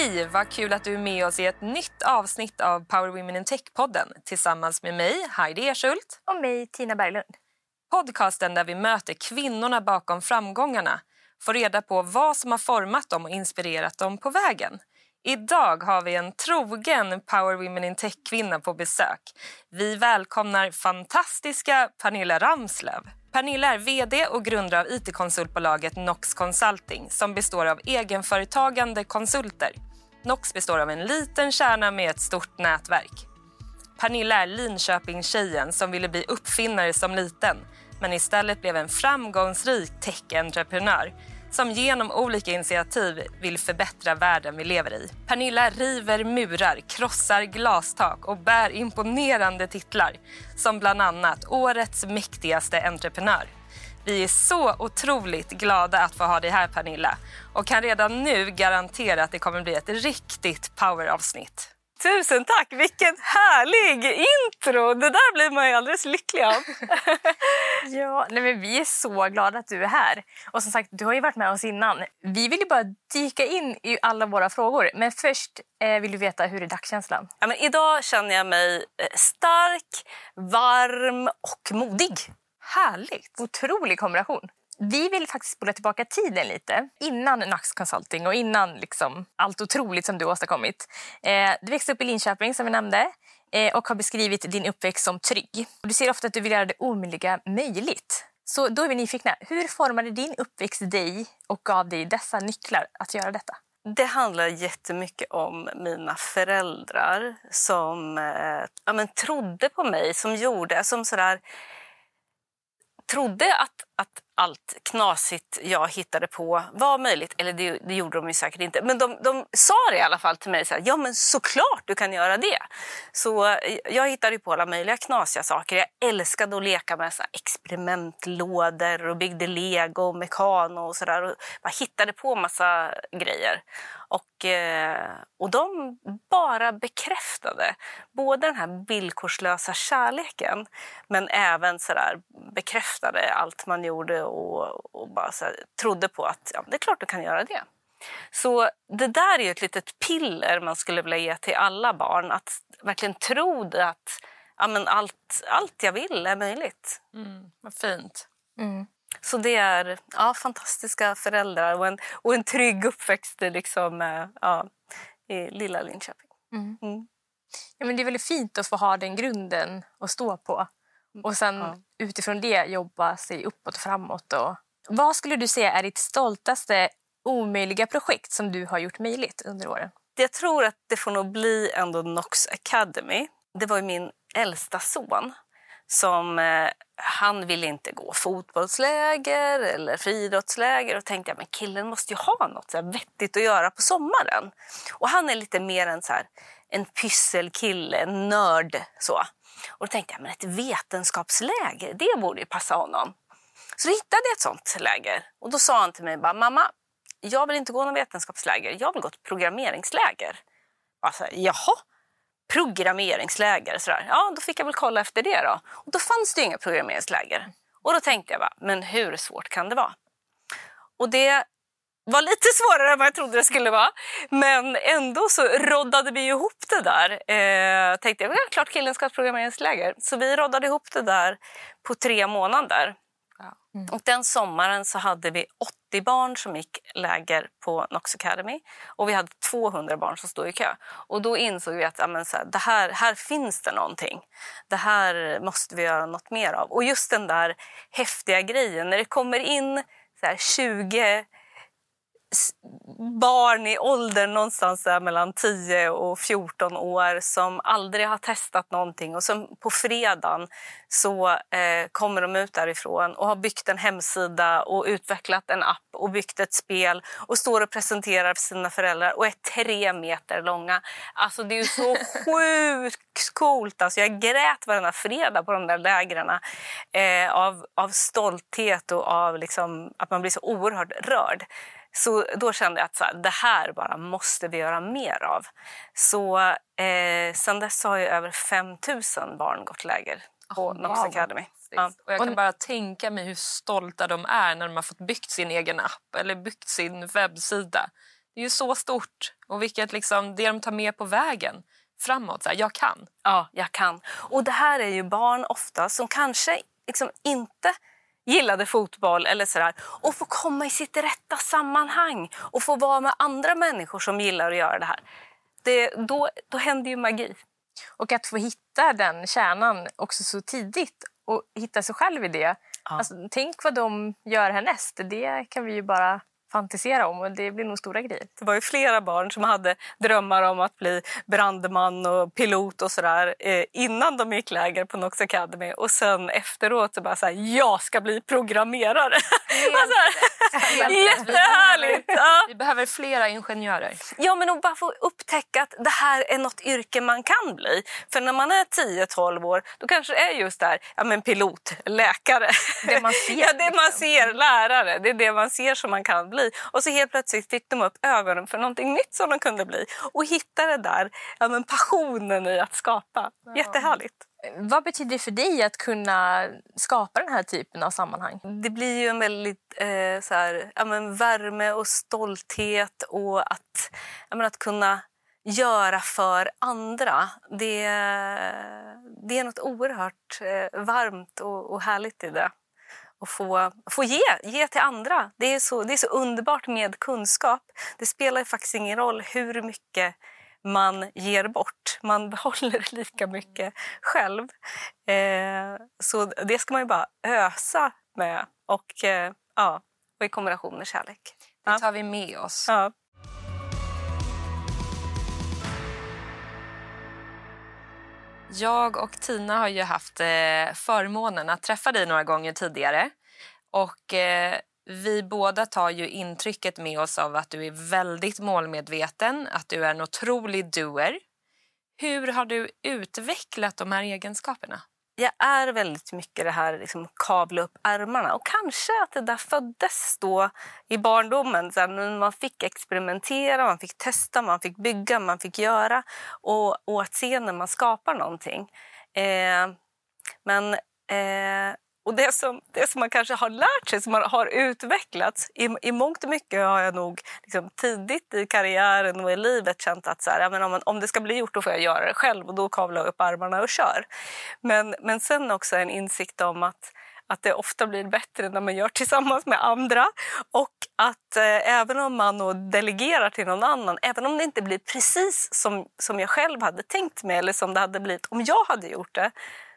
Hej! Vad kul att du är med oss i ett nytt avsnitt av Power Women in Tech-podden tillsammans med mig, Heidi Erschult. Och mig, Tina Berglund. Podcasten där vi möter kvinnorna bakom framgångarna får reda på vad som har format dem och inspirerat dem på vägen. Idag har vi en trogen Power Women in Tech-kvinna på besök. Vi välkomnar fantastiska Pernilla Ramslöv. Pernilla är vd och grundare av it-konsultbolaget Nox Consulting som består av egenföretagande konsulter. Nox består av en liten kärna med ett stort nätverk. Pernilla är Linköpingstjejen som ville bli uppfinnare som liten men istället blev en framgångsrik tech-entreprenör som genom olika initiativ vill förbättra världen vi lever i. Pernilla river murar, krossar glastak och bär imponerande titlar som bland annat Årets mäktigaste entreprenör. Vi är så otroligt glada att få ha dig här Pernilla och kan redan nu garantera att det kommer bli ett riktigt poweravsnitt. Tusen tack! Vilken härlig intro! Det där blir man ju alldeles lycklig av. ja, nej men vi är så glada att du är här. Och som sagt, du har ju varit med oss innan. Vi vill ju bara dyka in i alla våra frågor. Men först eh, vill du veta hur är dagskänslan? Ja, men idag känner jag mig eh, stark, varm och modig. Härligt! Otrolig kombination. Vi vill faktiskt spola tillbaka tiden lite, innan Nax Consulting och innan liksom allt otroligt som du har åstadkommit. Eh, du växte upp i Linköping som vi nämnde eh, och har beskrivit din uppväxt som trygg. Du ser ofta att du vill göra det omöjliga möjligt. Så då är vi nyfikna. Hur formade din uppväxt dig och gav dig dessa nycklar att göra detta? Det handlar jättemycket om mina föräldrar som eh, ja, men, trodde på mig, som gjorde, som sådär trodde att, att allt knasigt jag hittade på var möjligt. Eller det, det gjorde de ju säkert inte. Men de, de sa det i alla fall till mig. Så här, ja men såklart du kan göra det. Så eh, jag hittade på alla möjliga knasiga saker. Jag älskade att leka med så experimentlådor och byggde lego och mekano och sådär. Och bara hittade på massa grejer. Och, eh, och de bara bekräftade både den här villkorslösa kärleken men även så där, bekräftade allt man gjorde och, och bara här, trodde på att ja, det är klart du kan göra det. Så det där är ett litet piller man skulle vilja ge till alla barn. Att verkligen tro att ja, men allt, allt jag vill är möjligt. Mm, vad fint. Mm. Så det är ja, fantastiska föräldrar och en, och en trygg uppväxt liksom, eh, ja, i lilla Linköping. Mm. Mm. Ja, men det är väldigt fint att få ha den grunden att stå på. Och sen ja. utifrån det jobba sig uppåt och framåt. Och... Vad skulle du säga är ditt stoltaste omöjliga projekt som du har gjort möjligt under åren? Jag tror att det får nog bli ändå Nox Academy. Det var ju min äldsta son som eh, han ville inte gå fotbollsläger eller friidrottsläger och tänkte jag men killen måste ju ha något så här vettigt att göra på sommaren. Och han är lite mer en, så här, en pysselkille, en nörd. Så. Och då tänkte jag men ett vetenskapsläger, det borde ju passa honom. Så då hittade jag ett sånt läger och då sa han till mig bara, mamma, jag vill inte gå något vetenskapsläger, jag vill gå ett programmeringsläger. Alltså, Jaha, programmeringsläger. Sådär. Ja, då fick jag väl kolla efter det då. Och då fanns det ju inga programmeringsläger. Och då tänkte jag bara, men hur svårt kan det vara? Och det var lite svårare än vad jag trodde det skulle vara. Men ändå så roddade vi ihop det där. Eh, tänkte jag, ja, klart killen ska ha ett programmeringsläger. Så vi roddade ihop det där på tre månader. Mm. Och den sommaren så hade vi 80 barn som gick läger på Nox Academy och vi hade 200 barn som stod i kö. Och då insåg vi att ja, så här, det här, här finns det någonting. Det här måste vi göra något mer av. Och just den där häftiga grejen när det kommer in så här, 20 barn i åldern någonstans där mellan 10 och 14 år som aldrig har testat någonting och som på fredagen så eh, kommer de ut därifrån och har byggt en hemsida och utvecklat en app och byggt ett spel och står och presenterar för sina föräldrar och är tre meter långa. Alltså det är så sjukt coolt. Alltså jag grät varenda fredag på de där lägren eh, av, av stolthet och av liksom, att man blir så oerhört rörd. Så då kände jag att så här, det här bara måste vi göra mer av. Så eh, sen dess har ju över 5 000 barn gått läger på oh, Nox wow. Academy. Ja. Och jag kan bara tänka mig hur stolta de är när de har fått byggt sin egen app eller byggt sin webbsida. Det är ju så stort. Och vilket liksom, det de tar med på vägen framåt. Så här, jag kan. Ja, jag kan. Och det här är ju barn ofta som kanske liksom inte gillade fotboll eller sådär och få komma i sitt rätta sammanhang och få vara med andra människor som gillar att göra det här. Det, då, då händer ju magi. Och att få hitta den kärnan också så tidigt och hitta sig själv i det. Ja. Alltså, tänk vad de gör härnäst. Det kan vi ju bara fantisera om och det blir nog stora grejer. Det var ju flera barn som hade drömmar om att bli brandman och pilot och sådär eh, innan de gick läger på Nox Academy och sen efteråt så bara så här, jag ska bli programmerare. Jättehärligt! Ja. Vi behöver flera ingenjörer. Ja, men att bara få upptäcka att det här är något yrke man kan bli. För när man är 10-12 år, då kanske det är just där, ja men pilot, läkare. Det man ser. ja, det man ser, lärare. Det är det man ser som man kan bli. Och så helt plötsligt fick de upp ögonen för någonting nytt som de kunde bli. Och hittade där ja, men passionen i att skapa. Jättehärligt. Vad betyder det för dig att kunna skapa den här typen av sammanhang? Det blir ju en väldigt eh, så här, ja, men värme och stolthet och att, ja, men att kunna göra för andra. Det, det är något oerhört eh, varmt och, och härligt i det. Och få, få ge, ge till andra. Det är, så, det är så underbart med kunskap. Det spelar faktiskt ingen roll hur mycket man ger bort. Man behåller lika mycket själv. Eh, så det ska man ju bara ösa med. Och, eh, ja, och i kombination med kärlek. Det tar vi med oss. Ja. Jag och Tina har ju haft eh, förmånen att träffa dig några gånger tidigare. Och eh, vi båda tar ju intrycket med oss av att du är väldigt målmedveten, att du är en otrolig doer. Hur har du utvecklat de här egenskaperna? Jag är väldigt mycket det här liksom, kavla upp ärmarna. Och kanske att det där föddes då i barndomen. Så här, man fick experimentera, man fick testa, man fick bygga, man fick göra. Och, och att se när man skapar någonting. Eh, men eh, och det som, det som man kanske har lärt sig, som man har utvecklats, i, i mångt och mycket har jag nog liksom, tidigt i karriären och i livet känt att så här, om, man, om det ska bli gjort då får jag göra det själv och då kavlar jag upp armarna och kör. Men, men sen också en insikt om att att det ofta blir bättre när man gör tillsammans med andra. Och att eh, även om man delegerar till någon annan, även om det inte blir precis som, som jag själv hade tänkt mig eller som det hade blivit om jag hade gjort det,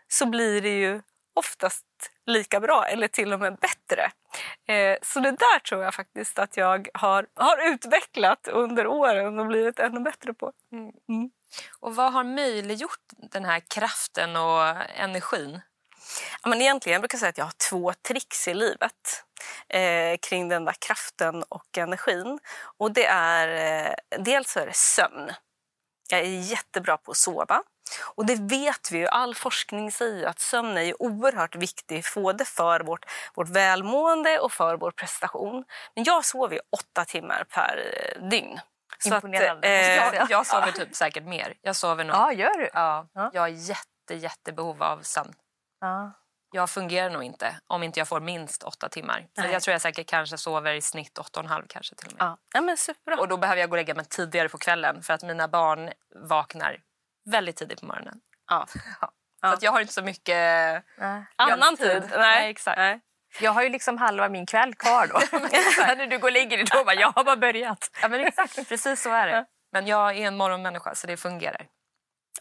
så blir det ju oftast lika bra eller till och med bättre. Eh, så det där tror jag faktiskt att jag har, har utvecklat under åren och blivit ännu bättre på. Mm. Mm. Och vad har möjliggjort den här kraften och energin? Ja, men egentligen jag brukar säga att jag har två tricks i livet eh, kring den där kraften och energin. Och det är, eh, dels är det sömn. Jag är jättebra på att sova. Och det vet vi ju, all forskning säger att sömn är oerhört viktig både för vårt, vårt välmående och för vår prestation. Men jag sover ju åtta timmar per eh, dygn. Imponerande. Att, eh, jag, jag sover typ säkert mer. Jag sover nog. Ja, gör du? Ja, Jag har jätte, jättebehov av sömn. Ja. Jag fungerar nog inte om inte jag får minst åtta timmar. Så jag tror jag säkert kanske sover i snitt åtta och en halv kanske till och med. Ja. Ja, men superbra. Och då behöver jag gå och lägga mig tidigare på kvällen för att mina barn vaknar väldigt tidigt på morgonen. Ja. Så att jag har inte så mycket Nej. annan tid. Nej, Nej exakt. Nej. Jag har ju liksom halva min kväll kvar då. När du går och lägger dig då bara, jag har bara börjat. Ja, men exakt, precis så är det. Men jag är en morgonmänniska så det fungerar.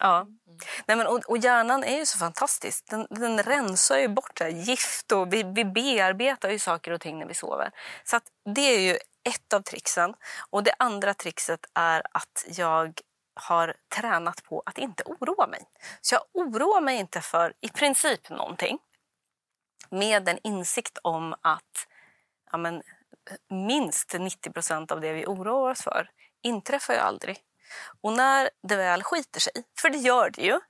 Ja. Mm. Nej, men, och, och, hjärnan är ju så fantastisk. Den, den rensar ju bort här, gift och vi, vi bearbetar ju saker och ting när vi sover. Så det är ju ett av tricksen. Och det andra trixet är att jag har tränat på att inte oroa mig. Så jag oroar mig inte för i princip någonting. Med en insikt om att ja, men, minst 90% av det vi oroar oss för inträffar ju aldrig. Och när det väl skiter sig, för det gör det ju,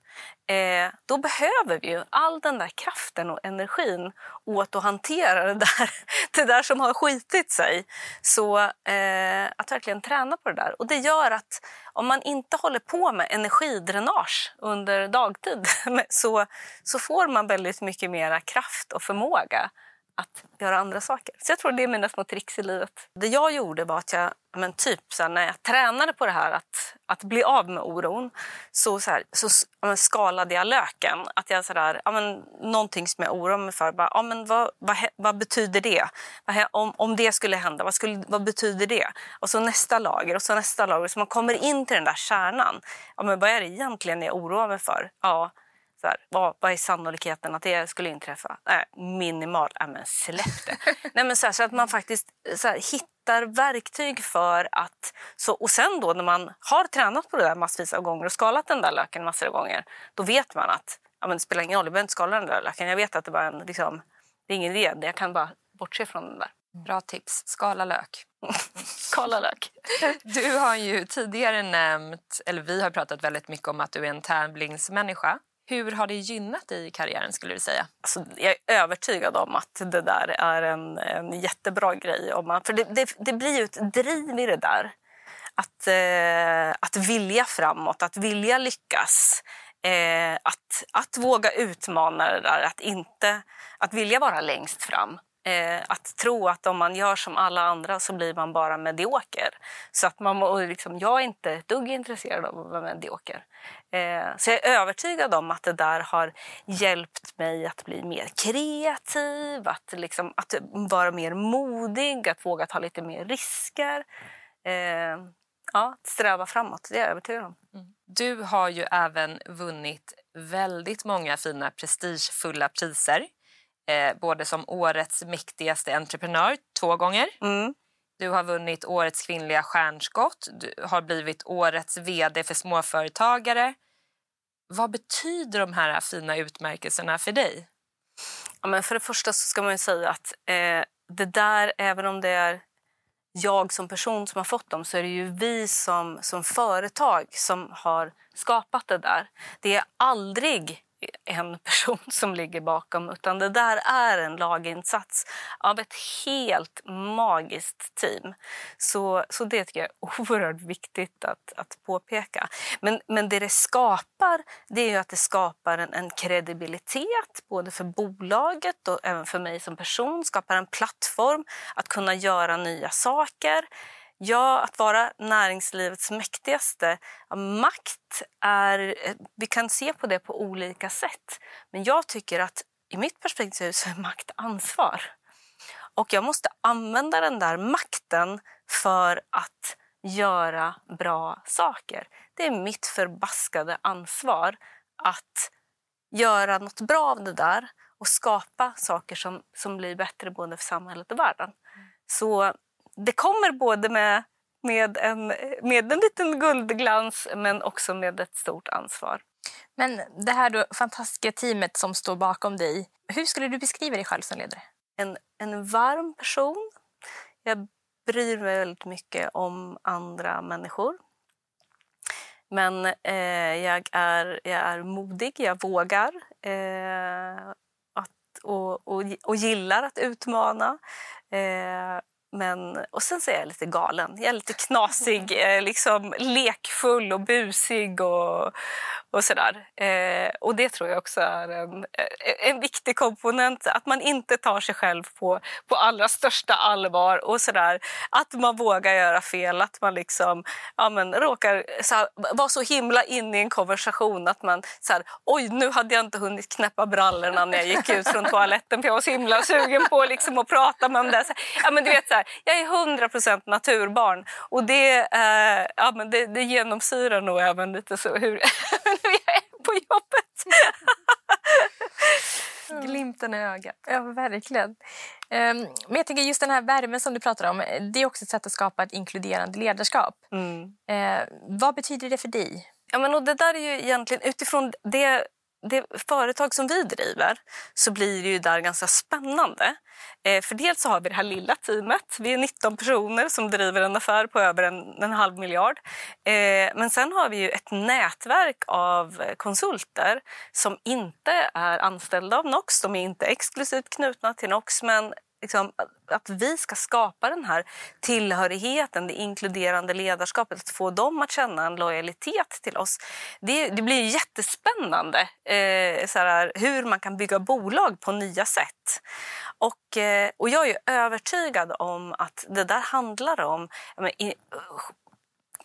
eh, då behöver vi ju all den där kraften och energin åt att hantera det där, det där som har skitit sig. Så eh, att verkligen träna på det där. Och det gör att om man inte håller på med energidränage under dagtid så, så får man väldigt mycket mer kraft och förmåga att göra andra saker. Så jag tror det är mina små tricks i livet. Det jag gjorde var att jag, men typ så här, när jag tränade på det här att, att bli av med oron så, så, här, så men, skalade jag löken. Att jag så där, ja, men, någonting som jag oroar mig för, bara, ja, men, vad, vad, vad betyder det? Om, om det skulle hända, vad, skulle, vad betyder det? Och så nästa lager och så nästa lager. Så man kommer in till den där kärnan. Ja, men vad är det egentligen jag oroar mig för? Ja, så här, vad, vad är sannolikheten att det skulle inträffa? Äh, minimal. Äh, men släpp det. Nej, men så, här, så, att man faktiskt så här, hittar verktyg för att... Så, och sen då när man har tränat på det där massvis av gånger och skalat den där löken massor av gånger, då vet man att ja, men det spelar ingen roll, jag behöver inte skala den där löken. Jag vet att det, bara en, liksom, det är ingen idé, jag kan bara bortse från den där. Bra tips. Skala lök. Skala lök. Du har ju tidigare nämnt, eller vi har pratat väldigt mycket om att du är en tävlingsmänniska. Hur har det gynnat dig i karriären? skulle du säga? Alltså, jag är övertygad om att det där är en, en jättebra grej. Om man, för det, det, det blir ju ett driv i det där. Att, eh, att vilja framåt, att vilja lyckas. Eh, att, att våga utmana det där, att, inte, att vilja vara längst fram. Eh, att tro att om man gör som alla andra så blir man bara medioker. Så att man, och liksom, jag är inte ett dugg intresserad av att vara medioker. Eh, så jag är övertygad om att det där har hjälpt mig att bli mer kreativ, att, liksom, att vara mer modig, att våga ta lite mer risker. Eh, ja, att sträva framåt, det är jag övertygad om. Mm. Du har ju även vunnit väldigt många fina prestigefulla priser eh, både som årets mäktigaste entreprenör två gånger. Mm. Du har vunnit årets kvinnliga stjärnskott. Du har blivit årets vd för småföretagare. Vad betyder de här fina utmärkelserna för dig? Ja, men för det första så ska man säga att eh, det där, även om det är jag som person som har fått dem så är det ju vi som, som företag som har skapat det där. Det är aldrig en person som ligger bakom utan det där är en laginsats av ett helt magiskt team. Så, så det tycker jag är oerhört viktigt att, att påpeka. Men, men det det skapar det är att det skapar en, en kredibilitet både för bolaget och även för mig som person. skapar en plattform att kunna göra nya saker. Ja, att vara näringslivets mäktigaste. Makt är... Vi kan se på det på olika sätt. Men jag tycker att i mitt perspektiv så är makt ansvar. Och jag måste använda den där makten för att göra bra saker. Det är mitt förbaskade ansvar att göra något bra av det där och skapa saker som, som blir bättre både för samhället och världen. Så det kommer både med, med, en, med en liten guldglans men också med ett stort ansvar. Men det här då, fantastiska teamet som står bakom dig, hur skulle du beskriva dig själv som ledare? En, en varm person. Jag bryr mig väldigt mycket om andra människor. Men eh, jag, är, jag är modig, jag vågar eh, att, och, och, och gillar att utmana. Eh, men, och sen så är jag lite galen. Jag är lite knasig, eh, liksom lekfull och busig och, och sådär. Eh, och det tror jag också är en, eh, en viktig komponent. Att man inte tar sig själv på, på allra största allvar och sådär. Att man vågar göra fel, att man liksom ja, men, råkar vara så himla inne i en konversation att man så här, oj nu hade jag inte hunnit knäppa brallorna när jag gick ut från toaletten för jag var så himla sugen på liksom, att prata med dem där. Så, ja, men du vet, så här, jag är 100% naturbarn och det, eh, ja, men det, det genomsyrar nog även lite så hur jag är på jobbet. Glimten i ögat. Ja, verkligen. Um, men jag tänker just den här värmen som du pratar om, det är också ett sätt att skapa ett inkluderande ledarskap. Mm. Uh, vad betyder det för dig? Ja, men och det där är ju egentligen utifrån det det företag som vi driver så blir det ju där ganska spännande. Eh, för dels så har vi det här lilla teamet. Vi är 19 personer som driver en affär på över en, en halv miljard. Eh, men sen har vi ju ett nätverk av konsulter som inte är anställda av Nox. De är inte exklusivt knutna till Nox men liksom, att vi ska skapa den här tillhörigheten, det inkluderande ledarskapet, att få dem att känna en lojalitet till oss. Det, det blir jättespännande eh, så här, hur man kan bygga bolag på nya sätt. Och, eh, och jag är övertygad om att det där handlar om men, i,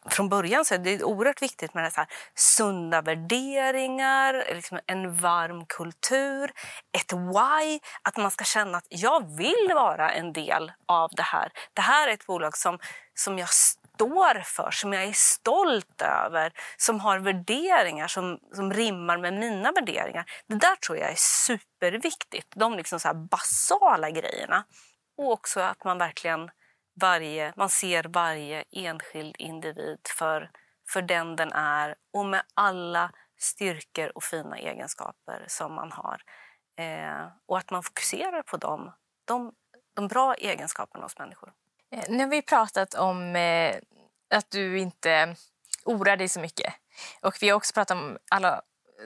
från början så är det oerhört viktigt med det så här, sunda värderingar, liksom en varm kultur, ett why. Att man ska känna att jag vill vara en del av det här. Det här är ett bolag som, som jag står för, som jag är stolt över, som har värderingar som, som rimmar med mina värderingar. Det där tror jag är superviktigt. De liksom så basala grejerna. Och också att man verkligen varje, man ser varje enskild individ för, för den den är och med alla styrkor och fina egenskaper som man har. Eh, och att man fokuserar på dem, de, de bra egenskaperna hos människor. Eh, nu har vi pratat om eh, att du inte oroar dig så mycket. Och vi har också pratat om alla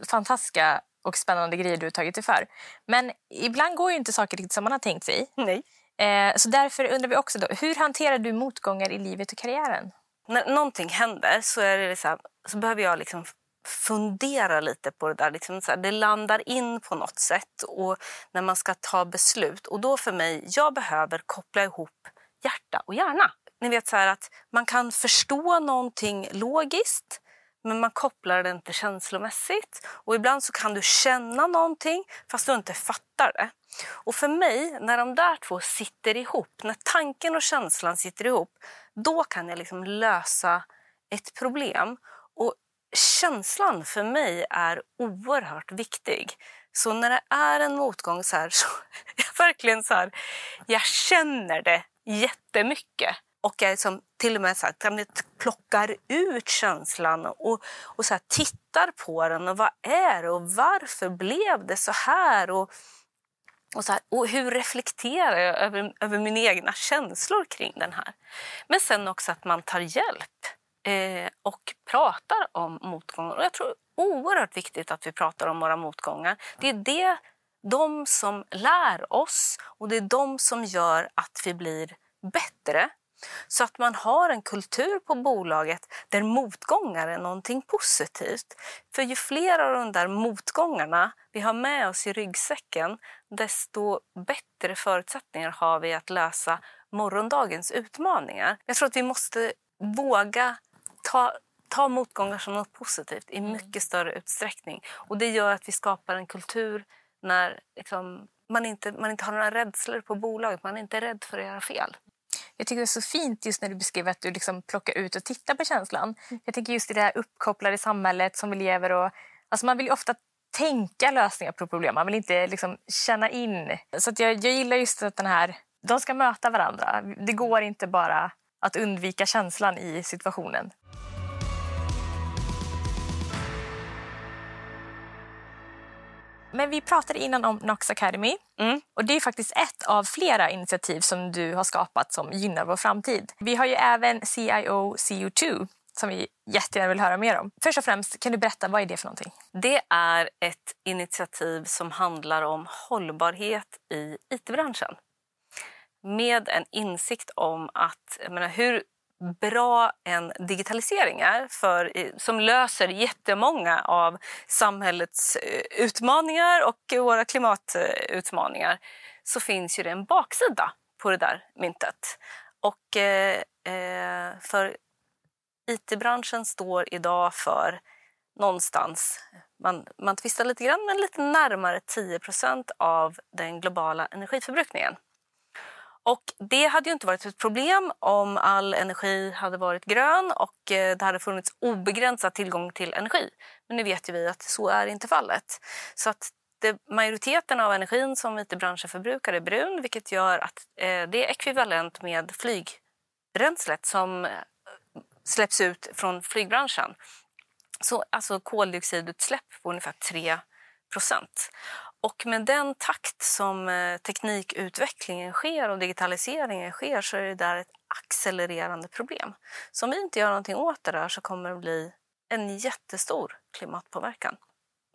fantastiska och spännande grejer du har tagit dig för. Men ibland går ju inte saker riktigt som man har tänkt sig. Nej. Eh, så därför undrar vi också, då, hur hanterar du motgångar i livet och karriären? När någonting händer så, är det så, här, så behöver jag liksom fundera lite på det där. Liksom så här, det landar in på något sätt och när man ska ta beslut. Och då för mig, jag behöver koppla ihop hjärta och hjärna. Ni vet så här att man kan förstå någonting logiskt men man kopplar det inte känslomässigt. Och ibland så kan du känna någonting fast du inte fattar det. Och för mig, när de där två sitter ihop, när tanken och känslan sitter ihop, då kan jag liksom lösa ett problem. Och känslan för mig är oerhört viktig. Så när det är en motgång så här, så jag verkligen så här, jag känner det jättemycket. Och jag liksom till och med så här, plockar ut känslan och, och så här, tittar på den. och Vad är det och varför blev det så här? Och, och, så här, och hur reflekterar jag över, över mina egna känslor kring den här? Men sen också att man tar hjälp eh, och pratar om motgångar. Och jag tror det är oerhört viktigt att vi pratar om våra motgångar. Det är det, de som lär oss och det är de som gör att vi blir bättre. Så att man har en kultur på bolaget där motgångar är någonting positivt. För ju fler av de där motgångarna vi har med oss i ryggsäcken desto bättre förutsättningar har vi att lösa morgondagens utmaningar. Jag tror att vi måste våga ta, ta motgångar som något positivt i mm. mycket större utsträckning. Och Det gör att vi skapar en kultur när liksom, man, inte, man inte har några rädslor på bolaget. Man är inte rädd för att göra fel. Jag tycker det är så fint just när du beskriver att du liksom plockar ut och tittar på känslan. Mm. Jag tänker just i det här uppkopplade samhället som vi lever och alltså man vill ofta tänka lösningar på problem. Man vill inte liksom känna in. Så jag, jag gillar just att den här, de ska möta varandra. Det går inte bara att undvika känslan i situationen. Men vi pratade innan om Nox Academy. Mm. Och Det är faktiskt ett av flera initiativ som du har skapat som gynnar vår framtid. Vi har ju även CIO CO2 som vi jättegärna vill höra mer om. Först och främst, kan du berätta vad är det för någonting? Det är ett initiativ som handlar om hållbarhet i it-branschen. Med en insikt om att, menar, hur bra en digitalisering är för, som löser jättemånga av samhällets eh, utmaningar och våra klimatutmaningar så finns ju det en baksida på det där myntet. Och eh, eh för IT-branschen står idag för någonstans, man, man tvistar lite grann, men lite närmare 10% av den globala energiförbrukningen. Och det hade ju inte varit ett problem om all energi hade varit grön och eh, det hade funnits obegränsad tillgång till energi. Men nu vet ju vi att så är inte fallet. Så att det, majoriteten av energin som it-branschen förbrukar är brun vilket gör att eh, det är ekvivalent med flygbränslet som eh, släpps ut från flygbranschen. Så, alltså koldioxidutsläpp på ungefär 3 procent. Och med den takt som eh, teknikutvecklingen sker och digitaliseringen sker så är det där ett accelererande problem. Så om vi inte gör någonting åt det där så kommer det bli en jättestor klimatpåverkan.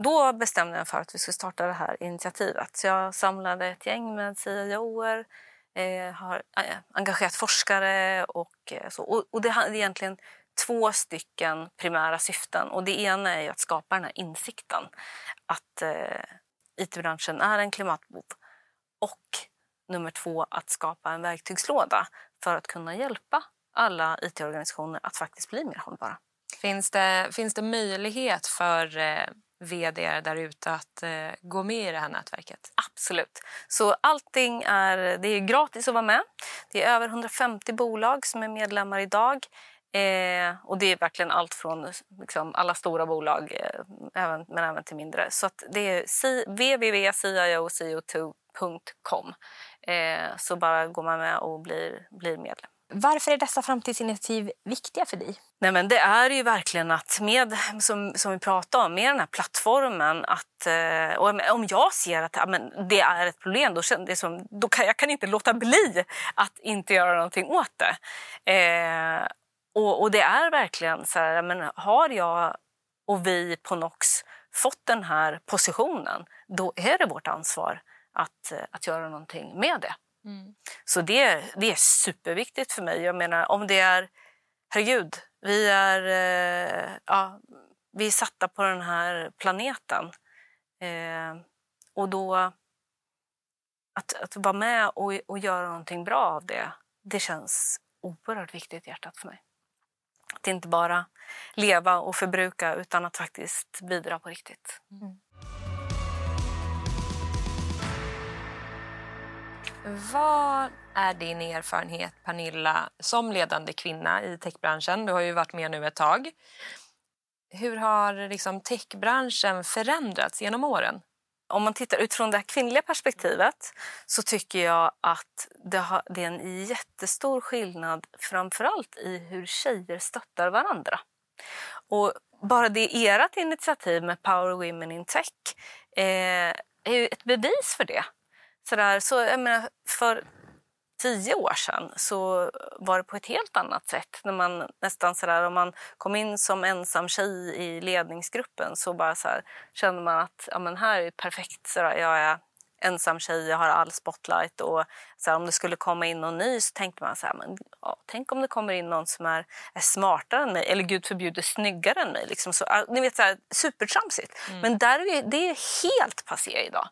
Då bestämde jag för att vi skulle starta det här initiativet. Så jag samlade ett gäng med CIOer, eh, har eh, engagerat forskare och eh, så. Och, och det är egentligen två stycken primära syften. Och det ena är att skapa den här insikten att eh, it-branschen är en klimatbov. Och nummer två, att skapa en verktygslåda för att kunna hjälpa alla it-organisationer att faktiskt bli mer hållbara. Finns det, finns det möjlighet för eh, vd där ute att eh, gå med i det här nätverket? Absolut. Så allting är, det är gratis att vara med. Det är över 150 bolag som är medlemmar idag. Eh, och det är verkligen allt från liksom, alla stora bolag eh, även, men även till mindre. Så det är www.cioco2.com. Eh, så bara går man med och blir, blir medlem. Varför är dessa framtidsinitiativ viktiga för dig? Nej, men det är ju verkligen att med, som, som vi pratade om, med den här plattformen att eh, om jag ser att ja, men det är ett problem då, det som, då kan jag kan inte låta bli att inte göra någonting åt det. Eh, och, och, det är verkligen så här, men har jag och vi på Nox fått den här positionen, då är det vårt ansvar att, att göra någonting med det. Mm. Så det, det är superviktigt för mig. Jag menar, om det är... Herregud, vi är, eh, ja, vi är satta på den här planeten. Eh, och då... Att, att vara med och, och göra någonting bra av det, det känns oerhört viktigt i hjärtat för mig. Att inte bara leva och förbruka utan att faktiskt bidra på riktigt. Mm. Vad är din erfarenhet, Pernilla, som ledande kvinna i techbranschen? Du har ju varit med nu ett tag. Hur har liksom techbranschen förändrats genom åren? Om man tittar utifrån det kvinnliga perspektivet så tycker jag att det, har, det är en jättestor skillnad framförallt i hur tjejer stöttar varandra. Och bara det ert initiativ med Power Women in Tech eh, är ju ett bevis för det. Sådär, så, jag menar, för tio år sedan så var det på ett helt annat sätt. När man nästan sådär, om man kom in som ensam tjej i ledningsgruppen så bara så här, kände man att ja, men här är perfekt. Sådär, jag är ensam tjej, jag har all spotlight. Och så om det skulle komma in någon ny så tänkte man så här, men, ja, tänk om det kommer in någon som är, är smartare än mig eller gud förbjuder snyggare än mig. Liksom så, ni vet, så här, supertramsigt. Mm. Men där är det är helt passé idag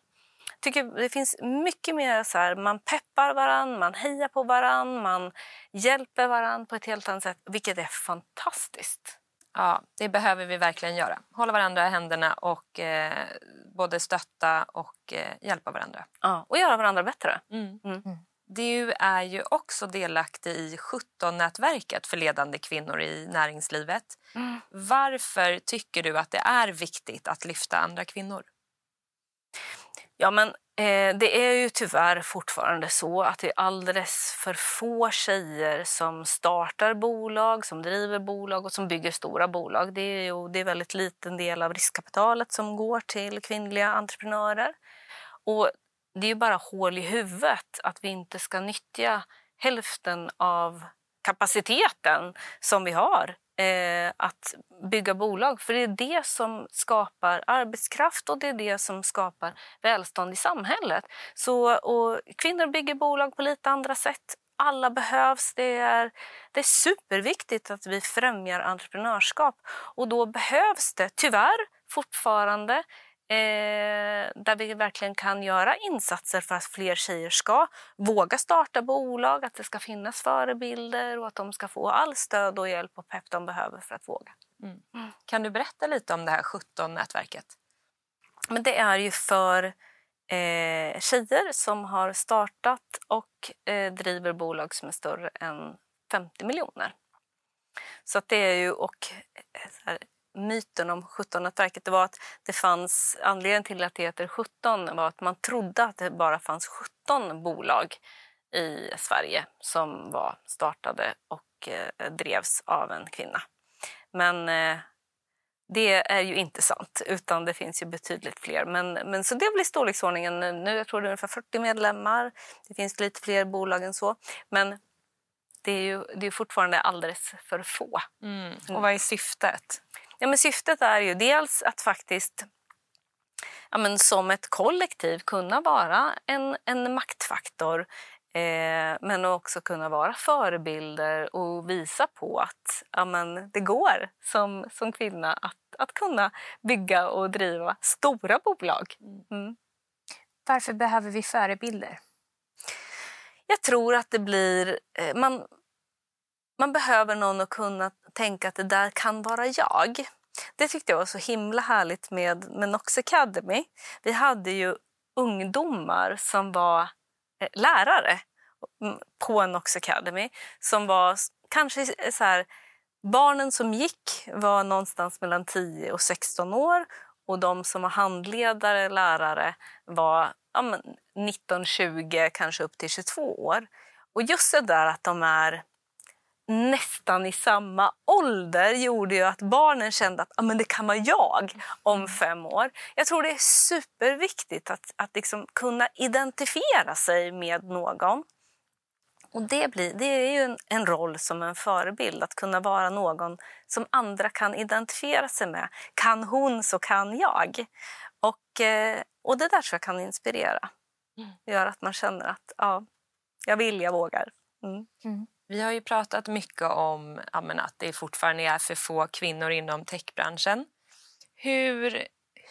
tycker det finns mycket mer så här, man peppar varann, man hejar på varann, man hjälper varann på ett helt annat sätt, vilket är fantastiskt. Ja, det behöver vi verkligen göra. Hålla varandra i händerna och eh, både stötta och eh, hjälpa varandra. Ja, och göra varandra bättre. Mm. Mm. mm. Du är ju också delaktig i 17-nätverket för ledande kvinnor i näringslivet. Mm. Varför tycker du att det är viktigt att lyfta andra kvinnor? Ja, men eh, det är ju tyvärr fortfarande så att det är alldeles för få tjejer som startar bolag, som driver bolag och som bygger stora bolag. Det är ju det är väldigt liten del av riskkapitalet som går till kvinnliga entreprenörer. Och det är ju bara hål i huvudet att vi inte ska nyttja hälften av kapaciteten som vi har eh, att bygga bolag. För det är det som skapar arbetskraft och det är det som skapar välstånd i samhället. Så, och kvinnor bygger bolag på lite andra sätt. Alla behövs. Det är, det är superviktigt att vi främjar entreprenörskap. Och då behövs det tyvärr fortfarande Eh, där vi verkligen kan göra insatser för att fler tjejer ska våga starta bolag, att det ska finnas förebilder och att de ska få all stöd och hjälp och pepp de behöver för att våga. Mm. Mm. Kan du berätta lite om det här 17-nätverket? Men det är ju för eh, tjejer som har startat och eh, driver bolag som är större än 50 miljoner. Så det är ju, och eh, myten om 17-nätverket det var att det fanns, anledningen till att det heter 17 var att man trodde att det bara fanns 17 bolag i Sverige som var startade och eh, drevs av en kvinna. Men eh, det är ju inte sant, utan det finns ju betydligt fler. Men, men så det blir storleksordningen nu. Jag tror det är ungefär 40 medlemmar. Det finns lite fler bolag än så. Men det är ju det är fortfarande alldeles för få. Mm. Och vad är syftet? Ja, men syftet är ju dels att faktiskt ja, men som ett kollektiv kunna vara en, en maktfaktor Eh, men också kunna vara förebilder och visa på att ja, men det går som, som kvinna att, att kunna bygga och driva stora bolag. Mm. Varför behöver vi förebilder? Jag tror att det blir... Eh, man, man behöver någon att kunna tänka att det där kan vara jag. Det tyckte jag var så himla härligt med, med Nox Academy. Vi hade ju ungdomar som var eh, lärare mm, på Nox Academy som var kanske eh, så här, barnen som gick var någonstans mellan 10 och 16 år och de som var handledare, lärare var ja, 19, 20, kanske upp till 22 år. Och just det där att de är nästan i samma ålder gjorde ju att barnen kände att ah, men det kan vara jag om fem år. Jag tror det är superviktigt att, att liksom kunna identifiera sig med någon. Och det, blir, det är ju en, en, roll som en förebild, att kunna vara någon som andra kan identifiera sig med. Kan hon så kan jag. Och, eh, och det där tror jag kan inspirera. Mm. Gör att man känner att ja, jag vill, jag vågar. Mm. Mm. Vi har ju pratat mycket om att det fortfarande är för få kvinnor inom techbranschen. Hur,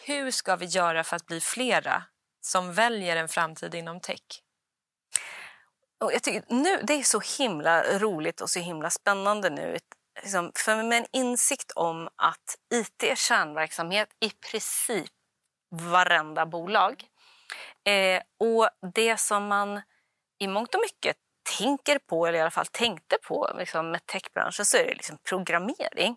hur ska vi göra för att bli flera som väljer en framtid inom tech? Och jag tycker nu, det är så himla roligt och så himla spännande nu. Liksom, för med en insikt om att IT är kärnverksamhet i princip varenda bolag. Eh, och det som man i mångt och mycket tänker på, eller i alla fall tänkte på liksom med techbranschen, så är det liksom programmering.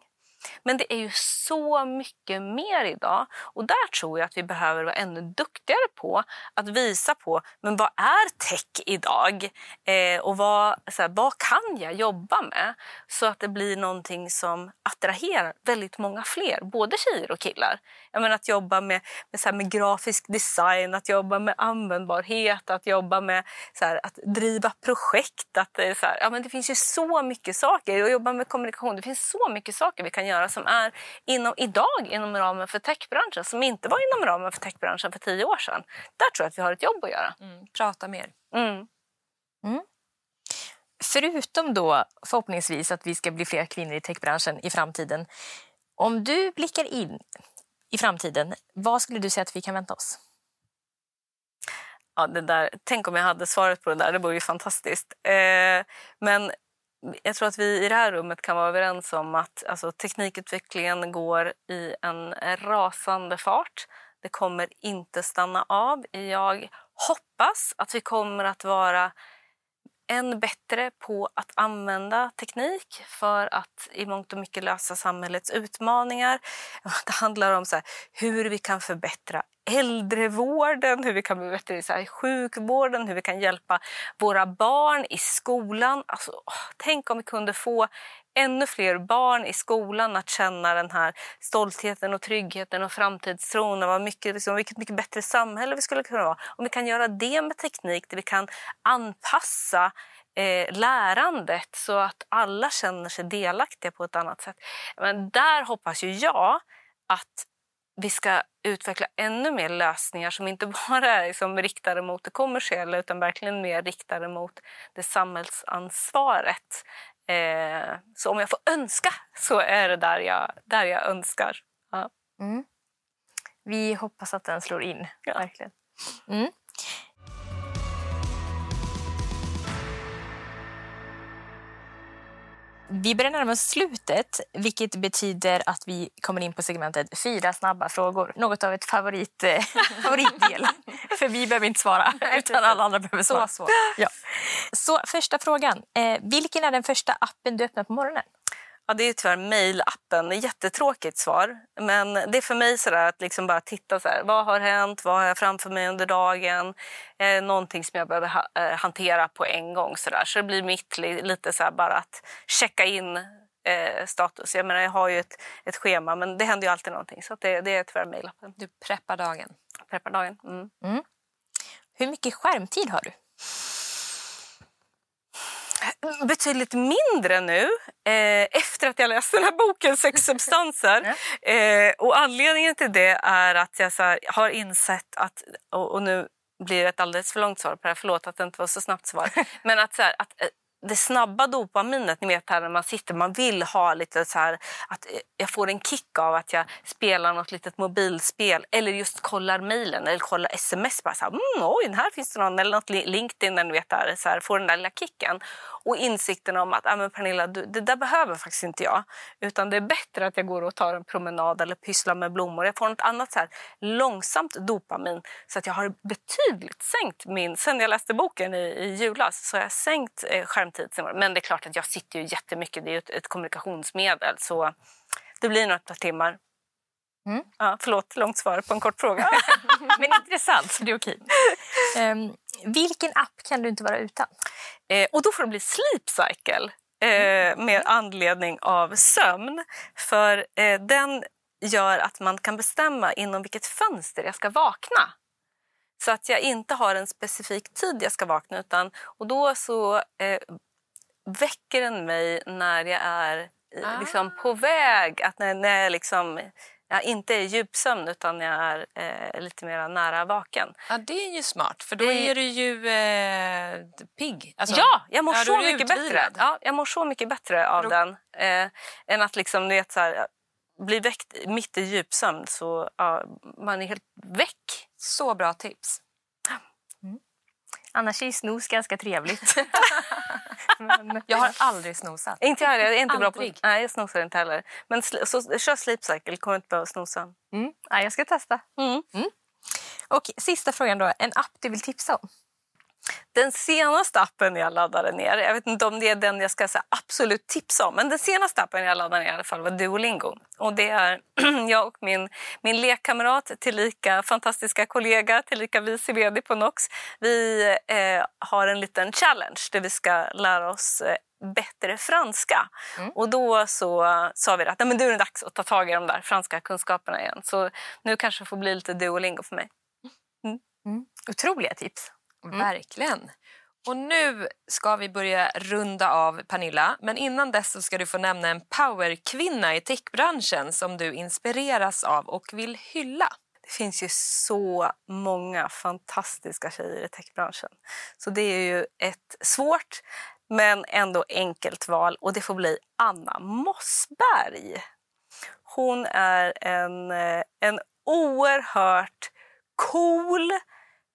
Men det är ju så mycket mer idag och där tror jag att vi behöver vara ännu duktigare på att visa på men vad är tech idag eh, och vad, så här, vad kan jag jobba med så att det blir någonting som attraherar väldigt många fler, både tjejer och killar. Jag menar att jobba med, med, så här, med grafisk design, att jobba med användbarhet, att jobba med så här, att driva projekt. Att, eh, så här, ja, men det finns ju så mycket saker Att jobba med kommunikation. Det finns så mycket saker vi kan göra som är inom, idag inom ramen för techbranschen som inte var inom ramen för techbranschen för tio år sedan. Där tror jag att vi har ett jobb att göra. Mm, prata mer. Mm. Mm. Förutom då förhoppningsvis att vi ska bli fler kvinnor i techbranschen i framtiden. Om du blickar in i framtiden, vad skulle du säga att vi kan vänta oss? Ja, det där, tänk om jag hade svaret på det där, det vore ju fantastiskt. Eh, men jag tror att vi i det här rummet kan vara överens om att alltså, teknikutvecklingen går i en rasande fart. Det kommer inte stanna av. Jag hoppas att vi kommer att vara än bättre på att använda teknik för att i mångt och mycket lösa samhällets utmaningar. Det handlar om så här, hur vi kan förbättra äldrevården, hur vi kan bli bättre i sjukvården, hur vi kan hjälpa våra barn i skolan. Alltså, tänk om vi kunde få ännu fler barn i skolan att känna den här stoltheten och tryggheten och framtidstron och vad mycket, liksom, vilket mycket bättre samhälle vi skulle kunna vara. Om vi kan göra det med teknik där vi kan anpassa eh, lärandet så att alla känner sig delaktiga på ett annat sätt. Men där hoppas ju jag att vi ska utveckla ännu mer lösningar som inte bara är liksom riktade mot det kommersiella utan verkligen mer riktade mot det samhällsansvaret. Eh, så om jag får önska så är det där jag, där jag önskar. Ja. Mm. Vi hoppas att den slår in, ja. verkligen. Mm. Vi börjar närma oss slutet, vilket betyder att vi kommer in på segmentet fyra snabba frågor. Något av ett favorit, eh, favoritdel. För vi behöver inte svara, utan alla andra behöver svara. Så, Ja. så första frågan. Eh, vilken är den första appen du öppnar på morgonen? Ja, det är tyvärr mejlappen. Jättetråkigt svar. Men det är för mig sådär att liksom bara titta så här, vad har hänt, vad har jag framför mig under dagen. Eh, någonting som jag behöver ha, eh, hantera på en gång. Så, där. så det blir mitt lite så bara att checka in eh, status. Jag menar, jag har ju ett, ett schema men det händer ju alltid någonting. Så det, det är tyvärr mejlappen. Du preppar dagen. Preppar dagen. Mm. Mm. Hur mycket skärmtid har du? Betydligt mindre nu eh, efter att jag läste den här boken Sex substanser. eh, och anledningen till det är att jag här, har insett att, och, och, nu blir ett alldeles för långt svar på det här. Förlåt att det inte var så snabbt svar. Men att, så här, att eh, det snabba dopaminet, ni vet här när man sitter, man vill ha lite så här, att eh, jag får en kick av att jag spelar något litet mobilspel eller just kollar mejlen eller kollar sms. Bara så här, mm, oj, här finns det någon, eller något LinkedIn, ni vet där, så här, får den där lilla kicken. Och insikten om att, ah, men Pernilla, du, det där behöver faktiskt inte jag. Utan det är bättre att jag går och tar en promenad eller pysslar med blommor. Jag får något annat så här, långsamt dopamin. Så att jag har betydligt sänkt min, sen jag läste boken i, i julas, så har jag sänkt eh, skärmtid. Men det är klart att jag sitter ju jättemycket, det är ju ett, ett kommunikationsmedel. Så det blir nog ett par timmar. Mm. Ja, förlåt, långt svar på en kort fråga. Men intressant, så det är okej. Um, vilken app kan du inte vara utan? Eh, och då får det bli Sleep Cycle eh, med anledning av sömn. För eh, den gör att man kan bestämma inom vilket fönster jag ska vakna. Så att jag inte har en specifik tid jag ska vakna. Utan, och då så eh, väcker den mig när jag är ah. liksom, på väg. Att när, när jag liksom jag inte är djupsömn utan jag är eh, lite mer nära vaken. Ja, det är ju smart för då det... är du ju eh, pigg. Alltså, ja, jag mår ja, så mycket utvilad. bättre. Ja, jag mår så mycket bättre av då... den eh, än att liksom, vet, så här, bli väckt mitt i djupsömn så ja, man är helt väck. Så bra tips. Annars är snus ganska trevligt. Men... Jag har aldrig snosat. Inte jag är inte bra på... Nej, jag snosar inte heller. Men så, kör sleep cycle, kommer inte behöva snosa. Mm. Ja, jag ska testa. Mm. Mm. Och sista frågan då. En app du vill tipsa om? Den senaste appen jag laddade ner, jag vet inte om det är den jag ska säga absolut tipsa om, men den senaste appen jag laddade ner i alla fall var Duolingo. Och det är jag och min, min lekkamrat, tillika fantastiska kollega, tillika vice vd på Nox. Vi eh, har en liten challenge där vi ska lära oss eh, bättre franska. Mm. Och då så sa vi att Nej, men nu är det dags att ta tag i de där franska kunskaperna igen. Så nu kanske det får bli lite Duolingo för mig. Mm. Mm. Otroliga tips. Mm. Verkligen. Och nu ska vi börja runda av Pernilla. Men innan dess ska du få nämna en powerkvinna i techbranschen som du inspireras av och vill hylla. Det finns ju så många fantastiska tjejer i techbranschen. Så det är ju ett svårt men ändå enkelt val och det får bli Anna Mossberg. Hon är en, eh, en oerhört cool,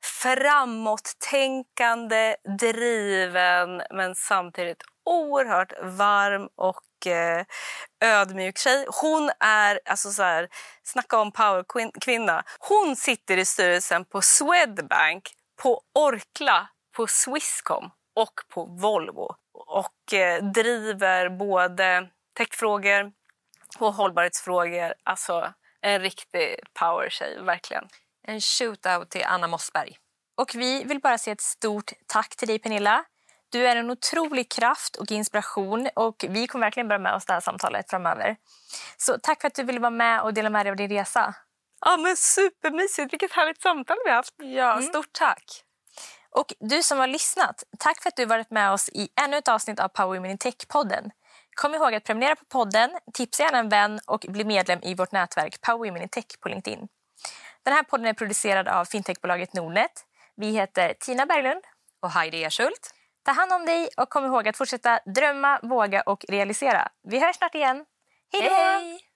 framåttänkande, driven men samtidigt oerhört varm och eh, ödmjuk tjej. Hon är, alltså så här, snacka om powerkvinna. Hon sitter i styrelsen på Swedbank, på Orkla, på Swisscom och på Volvo och eh, driver både techfrågor och hållbarhetsfrågor. Alltså en riktig powertjej, verkligen. En shootout till Anna Mossberg. Och vi vill bara säga ett stort tack till dig Pernilla. Du är en otrolig kraft och inspiration och vi kommer verkligen bära med oss det här samtalet framöver. Så tack för att du ville vara med och dela med dig av din resa. Ja men supermysigt, vilket härligt samtal vi har haft. Ja, mm. stort tack. Och du som har lyssnat, tack för att du varit med oss i ännu ett avsnitt av Power Women in Tech-podden. Kom ihåg att prenumerera på podden, tipsa gärna en vän och bli medlem i vårt nätverk Power Women in Tech på LinkedIn. Den här podden är producerad av fintechbolaget Nordnet. Vi heter Tina Berglund och Heidi Ersult. Ta hand om dig och kom ihåg att fortsätta drömma, våga och realisera. Vi hörs snart igen. Hej då!